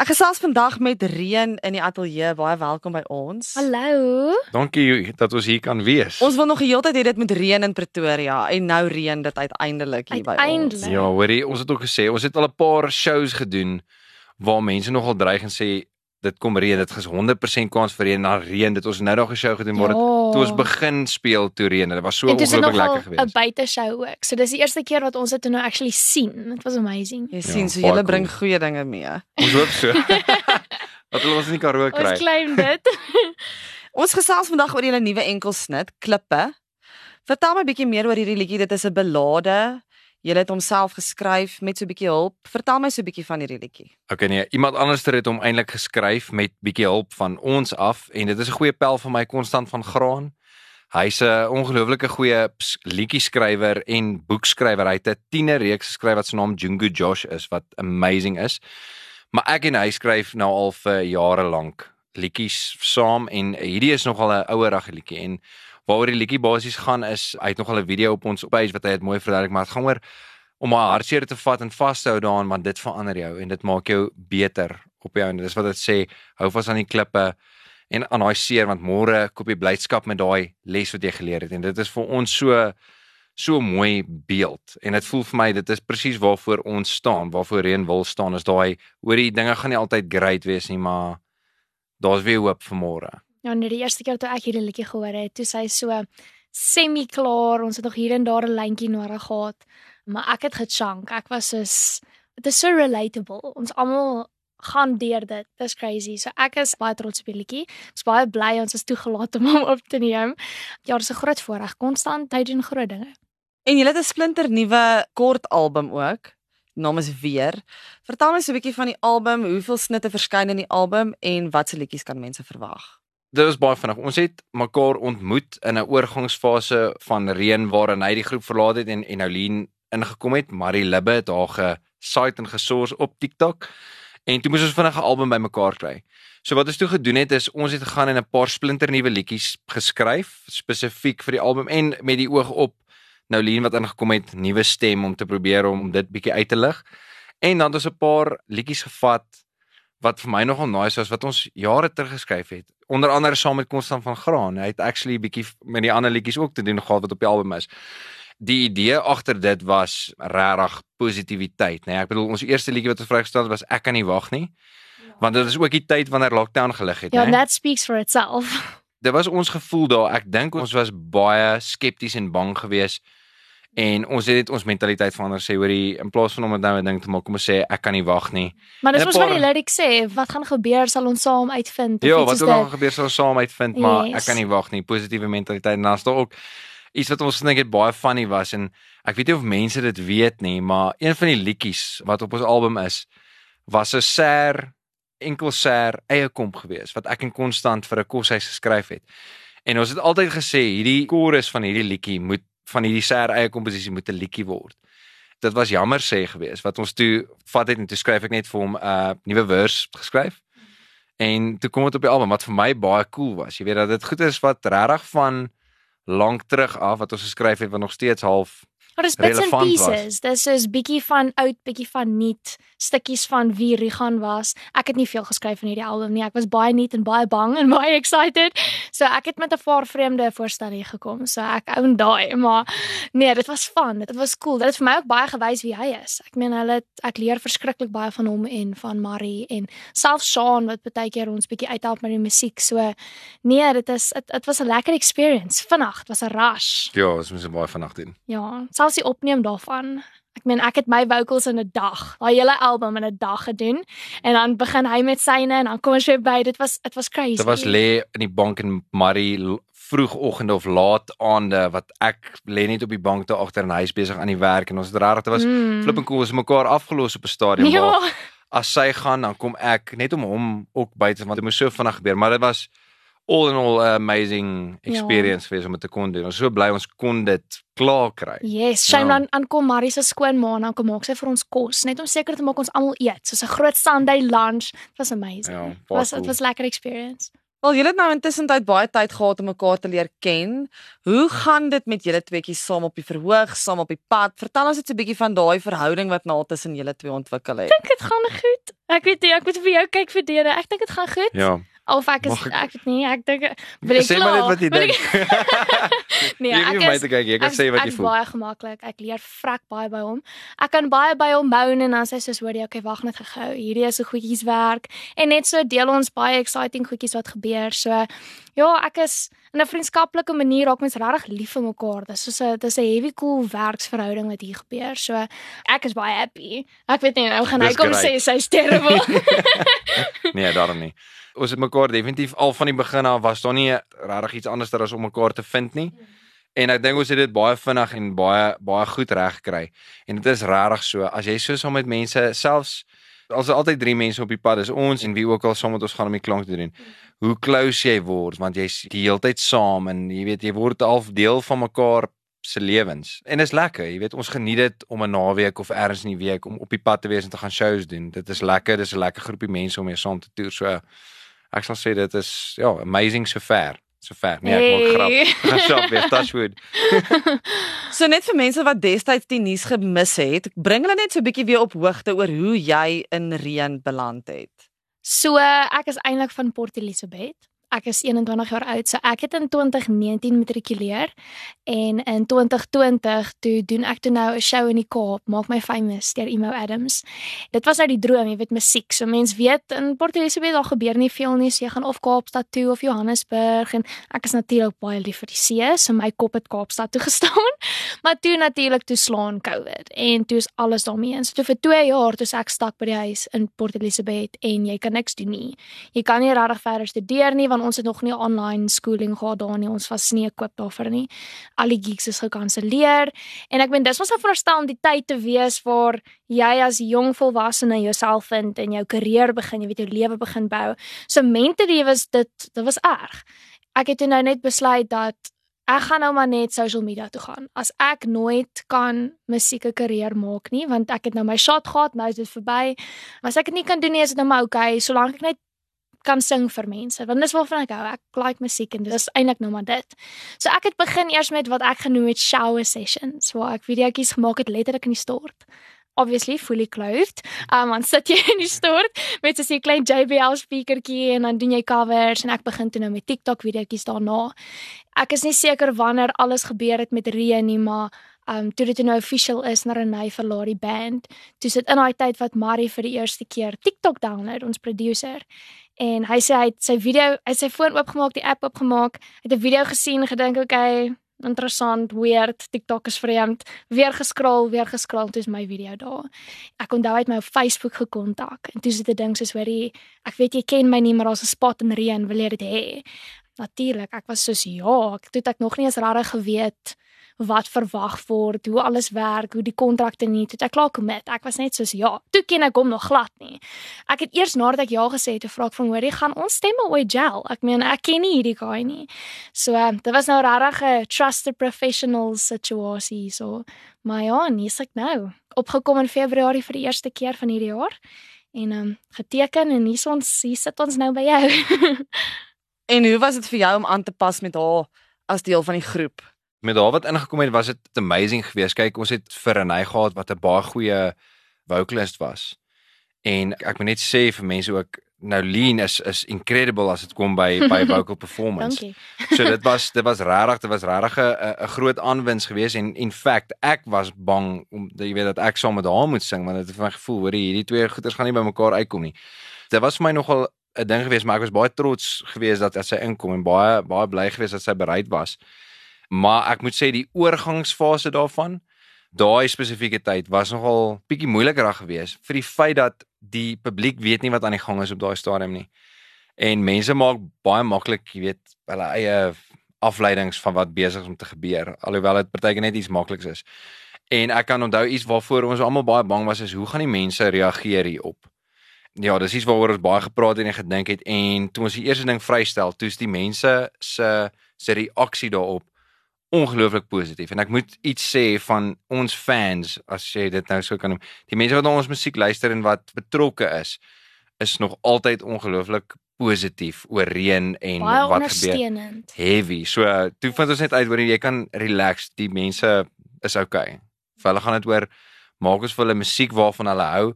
Ek gesels vandag met Reen in die ateljee. Baie welkom by ons. Hallo. Dankie dat ons hier kan wees. Ons wil nog die hele tyd hê dit moet reën in Pretoria en nou reën dit uiteindelik hier by ons. Uiteindelik. Ja, hoorie, ons het ook gesê, ons het al 'n paar shows gedoen waar mense nogal dreig en sê dit kom reën, dit is 100% kans vir reën, dan reën dit. Ons nou nog 'n show gedoen dit Ja. toe ons begin speel toe reën. Dit was so dit ongelooflik nogal lekker 'n geweest. buiteshow ook. So dis die eerste keer wat ons dit nou actually sien. It was amazing. Jy Ja, sien, so baie julle bring cool. goeie dinge mee. Ons hoop so. dat hulle ons in die Karoo kry. Ons claim dit. Ons gesels vandag oor julle nuwe enkelsnit, Klippe. Vertel my 'n bietjie meer oor hierdie liedjie. Dit is 'n ballade. Jy het hom self geskryf met so 'n bietjie hulp. Vertel my so 'n bietjie van hierdie liedjie. Okay nee, iemand anders het hom eintlik geskryf met bietjie hulp van ons af en dit is 'n goeie pel vir my konstant van graan. Hy's 'n ongelooflike goeie liedjie-skrywer en boekskrywer. Hy het 'n tienerreeks geskryf wat se naam Jungu Josh is wat amazing is. Maar ek en hy skryf nou al vir jare lank liedjies saam en hierdie is nogal 'n ouerige liedjie en waaroor die liedjie basies gaan is hy het nogal 'n video op ons page wat hy dit mooi verduidelik maar dit gaan oor om 'n hartseer te vat en vas te hou daaraan want dit verander jou en dit maak jou beter op jou en dis wat dit sê hou vas aan die klippe en aan daai seer want môre koop jy blydskap met daai les wat jy geleer het en dit is vir ons so so mooi beeld. En dit voel vir my dit is presies waarvoor ons staan waarvoor Reen wil staan is daai hoor die dinge gaan nie altyd great wees nie maar daar's weer hoop vir môre Ja, nee, die eerste keer toe ek hierdie liedjie gehoor het, toe sy so semi klaar. Ons het nog hier en daar 'n lyntjie nodig gehad, maar ek het gechunk. Ek was soos dit is so relatable. Ons almal gaan deur dit. Dis crazy. So ek is baie trots op die liedjie. Ek's baie bly ons is toegelaat om hom op te neem. Ja, dis 'n groot voorreg. Konstant hy doen groot dinge. En jy het 'n splinter nuwe kort album ook. Naam is Weer. Vertel my so 'n bietjie van die album, hoeveel snitte verskyn in die album en watse liedjies kan mense verwag? Dit was baie vinnig. Ons het mekaar ontmoet in 'n oorgangsfase van reën waarin hy die groep verlaat het en en Ouline ingekom het. Marie Libbe het haar gesite en gesource op TikTok. En toe moes ons vinnig 'n album bymekaar kry. So wat ons toe gedoen het is ons het gegaan en 'n paar splinternuwe liedjies geskryf spesifiek vir die album en met die oog op Nouline wat ingekom het, nuwe stem om te probeer om dit bietjie uit te lig. En dan het ons 'n paar liedjies gevat wat vir my nogal nice was wat ons jare terug geskryf het. Onder andere saam met Constant van Graan. Hy het actually bietjie met die ander liedjies ook te doen gehad wat op die album is. Die idee agter dit was regtig positiwiteit, nê. Nee, ek bedoel ons eerste liedjie wat ons vrygestel het was Ek kan nie wag nie. Want dit is ook die tyd wanneer lockdown gelig het, Ja, nê. that speaks for itself. Dit was ons gevoel daar. Ek dink ons was baie skepties en bang geweest en ons het net ons mentaliteit verander sê hoorie in plaas van om dit nou 'n ding te maak kom ons sê ek kan nie wag nie. Maar dis mos wat die paar- lyrics sê, wat gaan gebeur sal ons saam uitvind Ja, wat ook al dit. gebeur sal ons saam uitvind, maar Yes. ek kan nie wag nie. Positiewe mentaliteit en dan is daar ook iets wat ons gedink het baie funny was en ek weet nie of mense dit weet nie, maar een van die liedjies wat op ons album is was 'n ser enkel ser eie komp gewees wat ek en Konstant vir 'n koshuis geskryf het. En ons het altyd gesê hierdie chorus van hierdie liedjie moet van hierdie ser eie komposisie moet 'n liedjie word. Dit was jammer sê gewees wat ons toe vat het en toe skryf ek net vir hom 'n uh, nuwe vers geskryf. En toe kom dit op die album wat vir my baie cool was. Jy weet dat dit goed is wat regtig van lank terug af wat ons geskryf het wat nog steeds half Maar dis bits and relevant was. pieces. Dis is bietjie van oud, bietjie van nuut, stukkies van wie Rigan was. Ek het nie veel geskryf in hierdie album nie. Ek was baie nuut en baie bang en baie excited. So ek het met 'n paar vreemde voorstelle hier gekom. So ek own daai, maar nee, dit was fun. Dit was cool. Dit het vir my ook baie gewys wie hy is. Ek meen hulle ek leer verskriklik baie van hom en van Marie en selfs Sean wat baie keer ons bietjie uithelp met die musiek. So nee, dit is dit, was 'n lekker experience. Vanaand dit was 'n rush. ja, ons moes baie vanaand doen. Ja, selfs die opneem daarvan. Ek meen ek het my vocals in 'n dag, daai hele album in 'n dag gedoen en dan begin hy met syne en dan kom ons weer by. Dit was dit was crazy. Dit was lê in die bank in Marie vroegoggende of laat aande wat ek lê net op die bank daar agter en hy is besig aan die werk en ons het regtig dit was Mm. flip en cool ons mekaar afgelos op 'n stadium Ja, waar as sy gaan dan kom ek net om hom ook by te want dit moes so vinnig gebeur maar dit was all in all 'n amazing Ja. experience vir om dit te kon doen. Ons is so bly ons kon dit klaar kry. yes, shame Ja. dan aankom Marie se skoonma en dan kom maak sy vir ons kos, net om seker te maak ons almal eet. Soos 'n groot Sunday lunch. Dit was amazing. Ja, Dit was cool. dit was lekker experience. Wel, julle het nou intussen tyd baie tyd gehad om mekaar te leer ken. Hoe gaan dit met julle tweeetjies saam op die verhoog, saam op die pad? Vertel ons net so 'n bietjie van daai verhouding wat nou tussen julle twee ontwikkel het. Ek dink dit gaan goed. Ek weet nie, ek moet vir jou kyk vir Dene. Ek dink dit gaan goed. Ja. Of ek is ek- ek weet nie, ek dink wil ek Sê maar net wat jy dink. ek- Nee, ek nie my is te kyk, jy kan Ek's- sê wat jy voel. baie gemaklik. Ek leer vrek baie by hom. Ek kan baie by hom woon en dan sê hy soos hoor jy, okay, wag net gou. Hierdie is hoe goedjies werk en net so deel ons baie exciting goedjies wat gebeur. So ja, ek is in 'n vriendskaplike manier raak mens regtig lief vir mekaar. Dis soos 'n dis 'n heavy cool werksverhouding wat hier gebeur. So ek is baie happy. Ek weet nie nou gaan hy kom sê sy's terrible. Nee, daarom nie. Ons het mekaar definitief al van die begin af was daar nie regtig iets anders as om mekaar te vind nie. En ek dink ons het dit baie vinnig en baie baie goed reg gekry. En dit is regtig so. As jy so saam met mense selfs as er altyd drie mense op die pad is, ons en wie ook al saam met ons gaan om die klank te doen. Hoe close jy word want jy's die hele tyd saam en jy weet jy word half deel van mekaar se lewens. En is lekker, jy weet ons geniet dit om 'n naweek of ergens in die week om op die pad te wees en te gaan shows doen. Dit is lekker, dis 'n lekker groepie mense om mee saam te toer. So ek sal sê dit is ja, amazing so ver. So ver. Nee, ek maak grap. Hey. Shop weer Touchwood. So net vir mense wat destyds die nuus gemis het, bring hulle net so 'n bietjie weer op hoogte oor hoe jy in Reen beland het. So ek is eintlik van Port Elizabeth. Ek is 21 jaar oud. So ek het in 2019 matrikuleer en in 2020 toe doen ek toe nou 'n show in die Kaap, Maak my famous deur Emo Adams. Dit was nou die droom, jy weet musiek. So mense weet in Port Elizabeth daar gebeur nie veel nie. So jy gaan of Kaapstad toe of Johannesburg en ek is natuurlik baie lief vir die see, so my kop het Kaapstad toe gestaan. Maar toe natuurlik toe slaan COVID en toe is alles daarmee. En so toe vir 2 jaar toe ek stak by die huis in Port Elizabeth en jy kan niks doen nie. Jy kan nie regtig verder studeer nie want ons het nog nie online schooling gehad daar nie. Ons was nie equip daarvoor nie. Al die gigs is gekanselleer en ek meen dis was nou veronderstel om die tyd te wees waar jy as jong volwassene jouself vind en jou karier begin, jy weet jou lewe begin bou. So mentally was dit dit was erg. Ek het nou net besluit dat ek gaan nou maar net social media toe gaan. As ek nooit kan musieke karier maak nie, want ek het nou my shot gehad, nou is dit verby. Maar as ek dit nie kan doen nie, is dit nou maar okay, solank ek net kan sing vir mense. Want dis waarvan ek hou. Ek like musiek en dis eintlik nou maar dit. So ek het begin eers met wat ek genoem het shower sessions, waar ek videoetjies gemaak het letterlik in die stort. Obviously fully clothed. Um dan sit jy in die stort met so 'n klein JBL speakertjie en dan doen jy covers en ek begin toe nou met TikTok videoetjies daarna. Ek is nie seker wanneer alles gebeur het met Ree nie, maar um toe dit nou official is na Renay verlaat die band, toe sit in daai tyd wat Marie vir die eerste keer TikTok download, ons producer. En hy sê hy het sy video, hy sy foon oopgemaak, die app oopgemaak, het 'n video gesien, gedink okay, interessant, weird, TikTok is vreemd, weer geskrol, weer geskrol, toe is my video daar. Ek onthou hy het my op Facebook gekontak en toe sit 'n ding soos hoorie, ek weet jy ken my nie, maar daar's 'n spot in reën, wil jy dit hê? Natuurlik, ek was soos ja, ek het ek nog nie eens regtig geweet wat verwag word, hoe alles werk, hoe die kontrakte nie, toe ek klaar commit. Ek was net soos ja, toe ken ek hom nog glad nie. Ek het eers nadat ek ja gesê het, 'n vraag van hoorie, gaan ons stemme ooit gel? Ek meen, ek ken nie hierdie guy nie. So, um, dit was nou regtig 'n trusted professional situasie so. Maar ja, nee, ek nou opgekom in Februarie vir die eerste keer van hierdie jaar en um, geteken en hier ons hier sit ons nou by jou. En hoe was dit vir jou om aan te pas met haar as deel van die groep? Met haar wat ingekom het, was dit amazing geweest. Kyk, ons het vir Renay gehad wat 'n baie goeie vocalist was. En ek moet net sê vir mense ook nou Lean is is incredible as dit kom by by vocal performance. So dit was dit was regtig, dit was regtig 'n 'n groot aanwins geweest en in fact ek was bang om jy weet dat ek saam met haar moet sing want dit het vir my gevoel hoor hierdie twee goeters gaan nie by mekaar uitkom nie. Dit was vir my nogal 'n ding geweest, maar ek was baie trots geweest dat, dat sy inkom en baie baie bly geweest dat sy bereid was. Maar ek moet sê die oorgangsfase daarvan, daai spesifieke tyd was nogal bietjie moeiliker geweest vir die feit dat die publiek weet nie wat aan die gang is op daai stadium nie. En mense maak baie maklik, jy weet, hulle eie afleidings van wat besig is om te gebeur, alhoewel dit partykeer net iets makliks is. En ek kan onthou iets waarvoor ons almal baie bang was is hoe gaan die mense reageer hierop? Ja, dis iets waaroor ons baie gepraat en gedink het en toe ons die eerste ding vrystel, toe is die mense se se reaksie daarop ongelooflik positief. En ek moet iets sê van ons fans, as jy dit nou so kan noem. Die mense wat na ons musiek luister en wat betrokke is, is nog altyd ongelooflik positief oor reën en Baie wat gebeur. Heavy. So toe vind ons net uit hoor jy kan relax. Die mense is okay. Vir hulle gaan dit oor maak ons vir hulle musiek waarvan hulle hou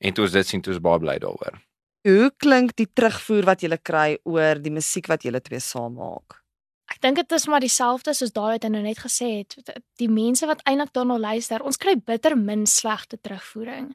en toe ons dit sien toe is baie bly daaroor. Hoe klink die terugvoer wat jy kry oor die musiek wat julle twee saam maak? Dink dit is maar dieselfde soos daai wat hy nou net gesê het. Die mense wat eintlik daarna luister, ons kry bitter min slegte terugvoering.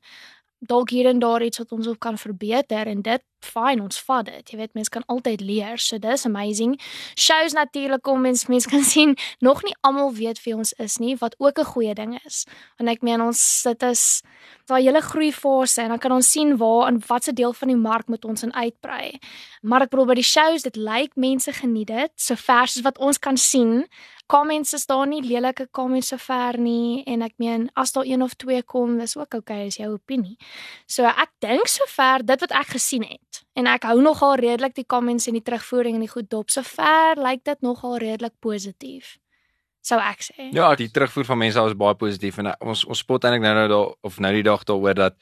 Dalk hier en daar iets wat ons op kan verbeter en dit fyn, ons vat dit. Jy weet mense kan altyd leer. So dis amazing. Shows natuurlik kom mens mense kan sien nog nie almal weet wie ons is nie, wat ook 'n goeie ding is. Want ek meen ons dit is daai hele groei fase en dan kan ons sien waar en watse deel van die mark moet ons in uitbrei. Maar ek bedoel by die shows, dit lyk mense geniet dit, so ver soos wat ons kan sien. Comments is daar nie lelike comments so ver nie en ek meen as daar een of twee kom, dis ook okay is jou opinie. So ek dink sover dit wat ek gesien het en ek hou nogal redelik die comments en die terugvoering en die goed dop. Sover lyk dit nogal redelik positief. Sou ek sê. Ja, die terugvoer van mense was baie positief en uh, ons ons spot eintlik nou nou daar of nou die dag daaroor dat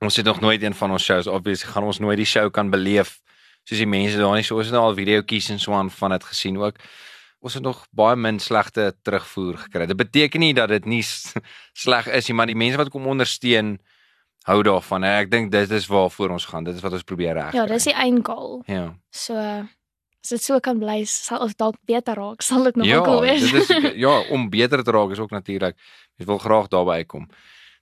ons het nog nooit een van ons shows obviously gaan ons nooit die show kan beleef soos die mense daar nie so ons het nou al videoetjies en so aan van dit gesien ook. Ons het nog baie min slegte terugvoer gekry. Dit beteken nie dat dit nie sleg is nie, maar die mense wat kom ondersteun hou daarvan. En ek dink dit is waarvoor ons gaan. Dit is wat ons probeer reg. Ja, dis die eindgoal. Ja. So as dit so kan bly, sal of dalk beter raak, sal dit nog Ja, cool wees. dit is ja, om beter te raak is ook natuurlik. Jy wil graag daarby uitkom.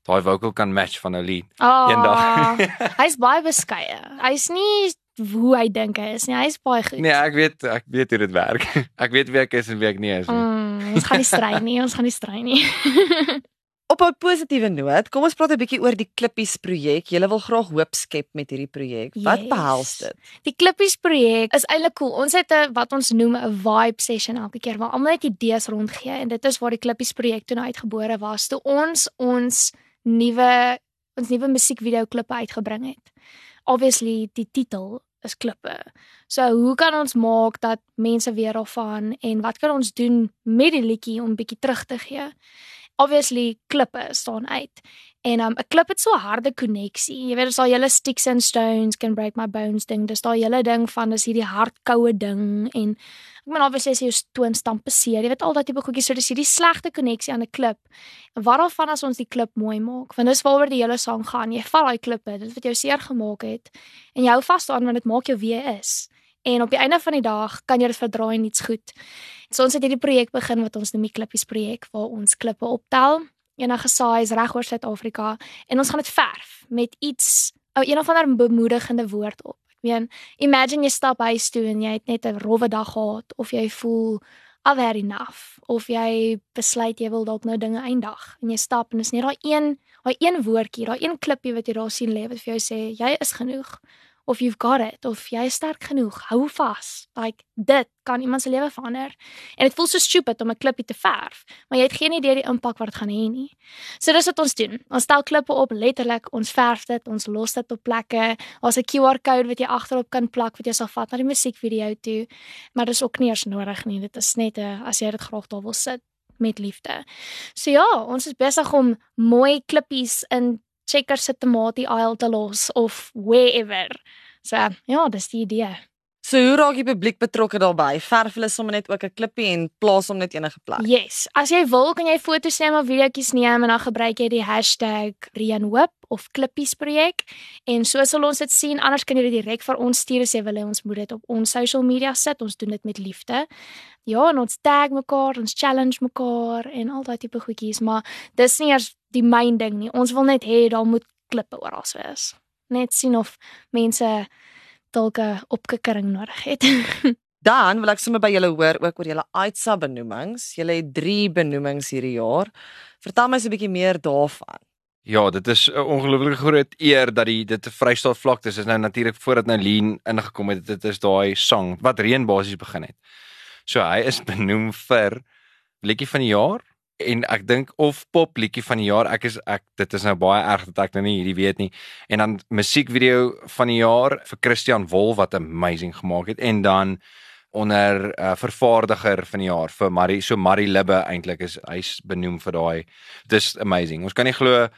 Daai vocal kan match van 'n lied. Ah, eendag. hy's baie beskeie. Hy's nie hoe hy dink hy is nie. Hy's baie goed. Nee, ek weet ek weet hoe dit werk. Ek weet wie ek is en wie ek nie is nie. Mm, ons gaan nie stry nie, ons gaan nie stry nie. Op 'n positiewe noot, kom ons praat 'n bietjie oor die Klippies projek. Jy wil graag hoop skep met hierdie projek. Wat Yes. behels dit? Die Klippies projek is eintlik cool. Ons het 'n wat ons noem 'n vibe session elke keer waar almal net idees rondgee en dit is waar die Klippies projek toe nou uitgebore was. Toe ons ons nuwe ons nuwe musiekvideo klippe uitgebring het. Obviously die titel is klippe. So hoe kan ons maak dat mense weer daarvan en wat kan ons doen met die liedjie om bietjie terug te gee? Obviously klippe staan uit. En um, 'n klip het so harde koneksie. Jy weet, dis daai hele sticks and stones can break my bones ding. Dis daai hele ding van dis hierdie hardkoue ding en ek meen obviously as jy jou toon stamp beseer, jy weet al daai tipe goedjies, so dis hierdie slegte koneksie aan 'n klip. En wat daarvan as ons die klip mooi maak? Want dis waaroor die hele sang gaan. Jy vat daai klippe, dit wat jou seer gemaak het en jy hou vas daaraan want dit maak jou wie jy is. En op die einde van die dag kan jy dit verdraai en iets goed. So ons het hierdie projek begin wat ons noem die Klippies projek waar ons klippe optel enige saais reg oor Suid-Afrika en ons gaan dit verf met iets ou een of ander bemoedigende woord op. Ek meen, imagine jy stap huis toe en jy het net 'n rowwe dag gehad of jy voel I've had enough of jy besluit jy wil dalk nou dinge eindig en jy stap en is net daai een daai een woordjie, daai een klippie wat jy daar sien lê wat vir jou sê jy is genoeg of you've got it of jy is sterk genoeg, hou vas. Like dit kan iemand se lewe verander. En dit voel so stupid om 'n klippie te verf, maar jy het geen idee die impak wat dit gaan hê nie. So dis wat ons doen. Ons stel klippe op letterlik, ons verf dit, ons los dit op plekke. Daar's 'n QR-kode wat jy agterop kan plak wat jy sal vat na die musiekvideo toe. Maar dis ook nie eers nodig nie. Dit is net 'n as jy dit graag daar wil sit met liefde. So ja, ons is besig om mooi klippies in Checkers se tamatie aisle te los of wherever. So ja, dis die idee. So hoe raak die publiek betrokke daarbey? Verf hulle sommer net ook 'n klippie en plaas hom net enige plek. Yes, as jy wil, kan jy foto's neem of videoetjies neem en dan gebruik jy die hashtag #Reenhoop of Klippies projek en so sal ons dit sien. Anders kan jy dit direk vir ons stuur as jy wil hê ons moet dit op ons social media sit. Ons doen dit met liefde. Ja, en ons tag mekaar, ons challenge mekaar en al daai tipe goedjies, maar dis nie eers die myn ding nie. Ons wil net hê daar moet klippe oral wees. Net sien of mense dalk 'n opkikkering nodig het. Dan wil ek sommer by julle hoor ook oor julle AITSA benoemings. Julle het 3 benoemings hierdie jaar. Vertel my so 'n bietjie meer daarvan. Ja, dit is 'n ongelooflike groot eer dat die dit 'n Vrystaat vlakte is. Dit is nou natuurlik voordat nou Lean ingekom het. Dit is daai sang wat reën basies begin het. So hy is benoem vir liedjie van die jaar en ek dink of pop liedjie van die jaar. Ek is ek dit is nou baie erg dat ek nou nie hierdie weet nie. En dan musiekvideo van die jaar vir Christian Wol wat amazing gemaak het en dan onder uh, vervaardiger van die jaar vir Marie so Marie Libbe eintlik is hy's benoem vir daai dis amazing. Ons kan nie glo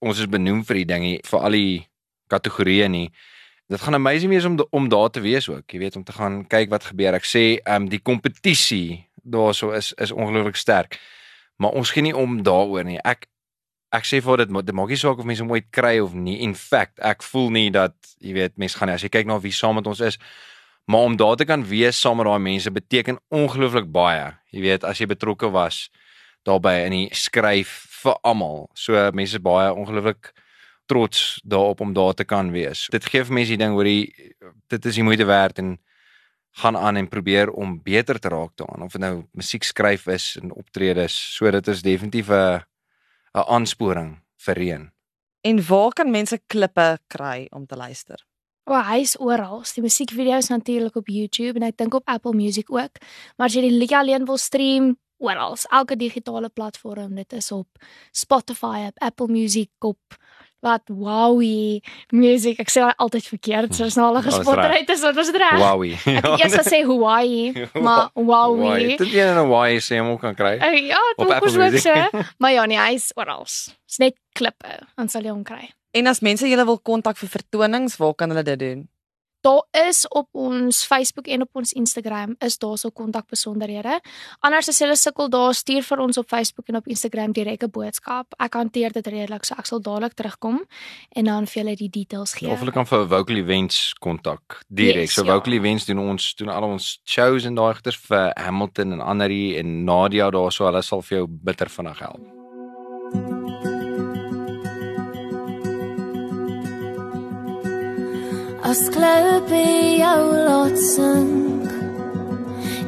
ons is benoem vir die dingie vir al die kategorieë nie. Dit gaan amazing wees om om daar te wees ook. Jy weet om te gaan kyk wat gebeur. Ek sê um, die kompetisie daarso is is ongelooflik sterk. Maar ons gee nie om daaroor nie. Ek ek sê vir dit dit maak nie saak of mense hom ooit kry of nie. In fact, ek voel nie dat jy weet mense gaan as jy kyk na wie saam met ons is, maar om daar te kan wees saam met daai mense beteken ongelooflik baie. Jy weet as jy betrokke was daarbey in die skryf vir almal. So mense is baie ongelooflik trots daarop om daar te kan wees. Dit gee vir mense die ding hoor dit is die moeite werd en gaan aan en probeer om beter te raak daaraan of dit nou musiek skryf is en optredes. So dit is definitief 'n 'n aansporing vir reën. En waar kan mense klippe kry om te luister? O, oh, hy's oral. Die musiekvideo's natuurlik op YouTube en ek dink op Apple Music ook. Maar as jy die liedjie alleen wil stream, oral, elke digitale platform, dit is op Spotify, op Apple Music, op wat Wowie music. Ek sê altyd verkeerd. So is nou al gespotter uit is dit reg? Wowie. Ek het eers gesê Hawaii, maar Wowie. Dit een in Hawaii sê hom kan kry. Uh, ja, dit was ook so. Maar ja, nee, hy's oral. Dis net klippe, dan sal jy hom kry. En as mense julle wil kontak vir vertonings, waar kan hulle dit doen? Daar is op ons Facebook en op ons Instagram is daar so kontakbesonderhede. Anders as jy sukkel daar stuur vir ons op Facebook en op Instagram direk 'n boodskap. Ek hanteer dit redelik, so ek sal dadelik terugkom en dan vir julle die details gee. Of hulle kan vir Vocal Events kontak direk. Yes, so ja. Vocal Events doen ons doen al ons shows en daai goeders vir Hamilton en Annelie en Nadia daarso, hulle sal vir jou bitter vinnig help. As klippe jou laat sink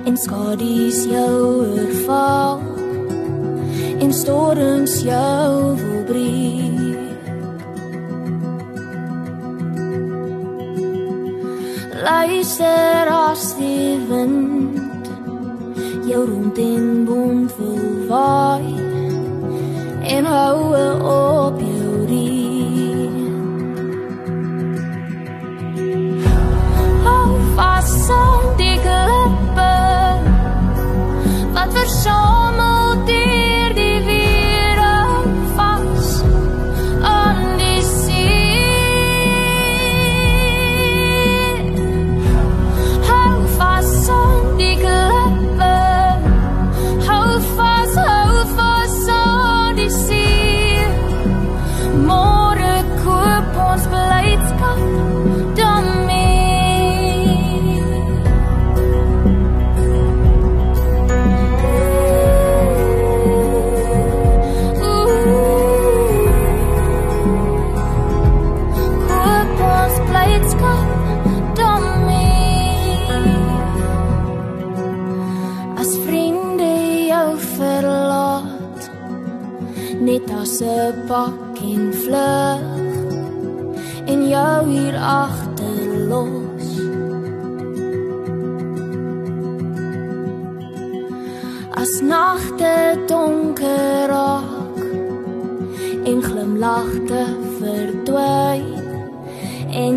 en skadies jou oorval en storms jou wil breek. Luister as die wind jou rond in boom wil waai en hou op jou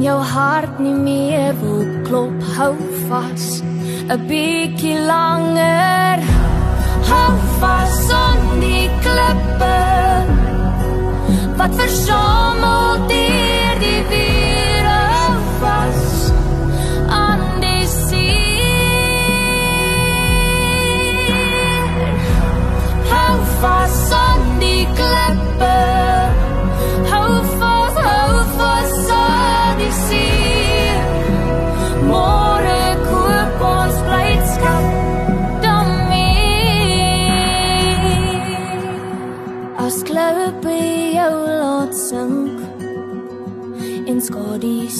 jou hart nie meer wil klop hou vas. 'n bietjie langer hou vas aan die klippe. Wat versamel deur die wêreld vas aan die see hou vas aan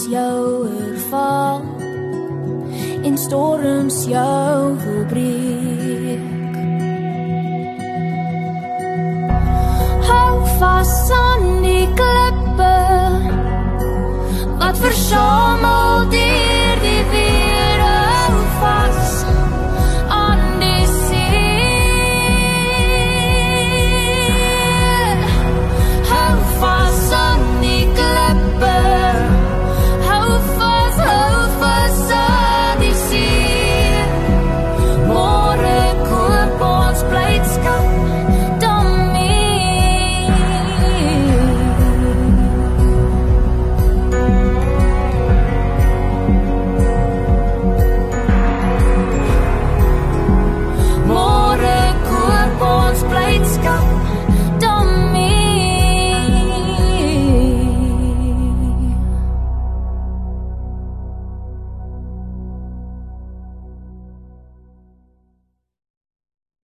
skadies jou oorval en storms jou verbreek hou vas aan die klippe wat versamel die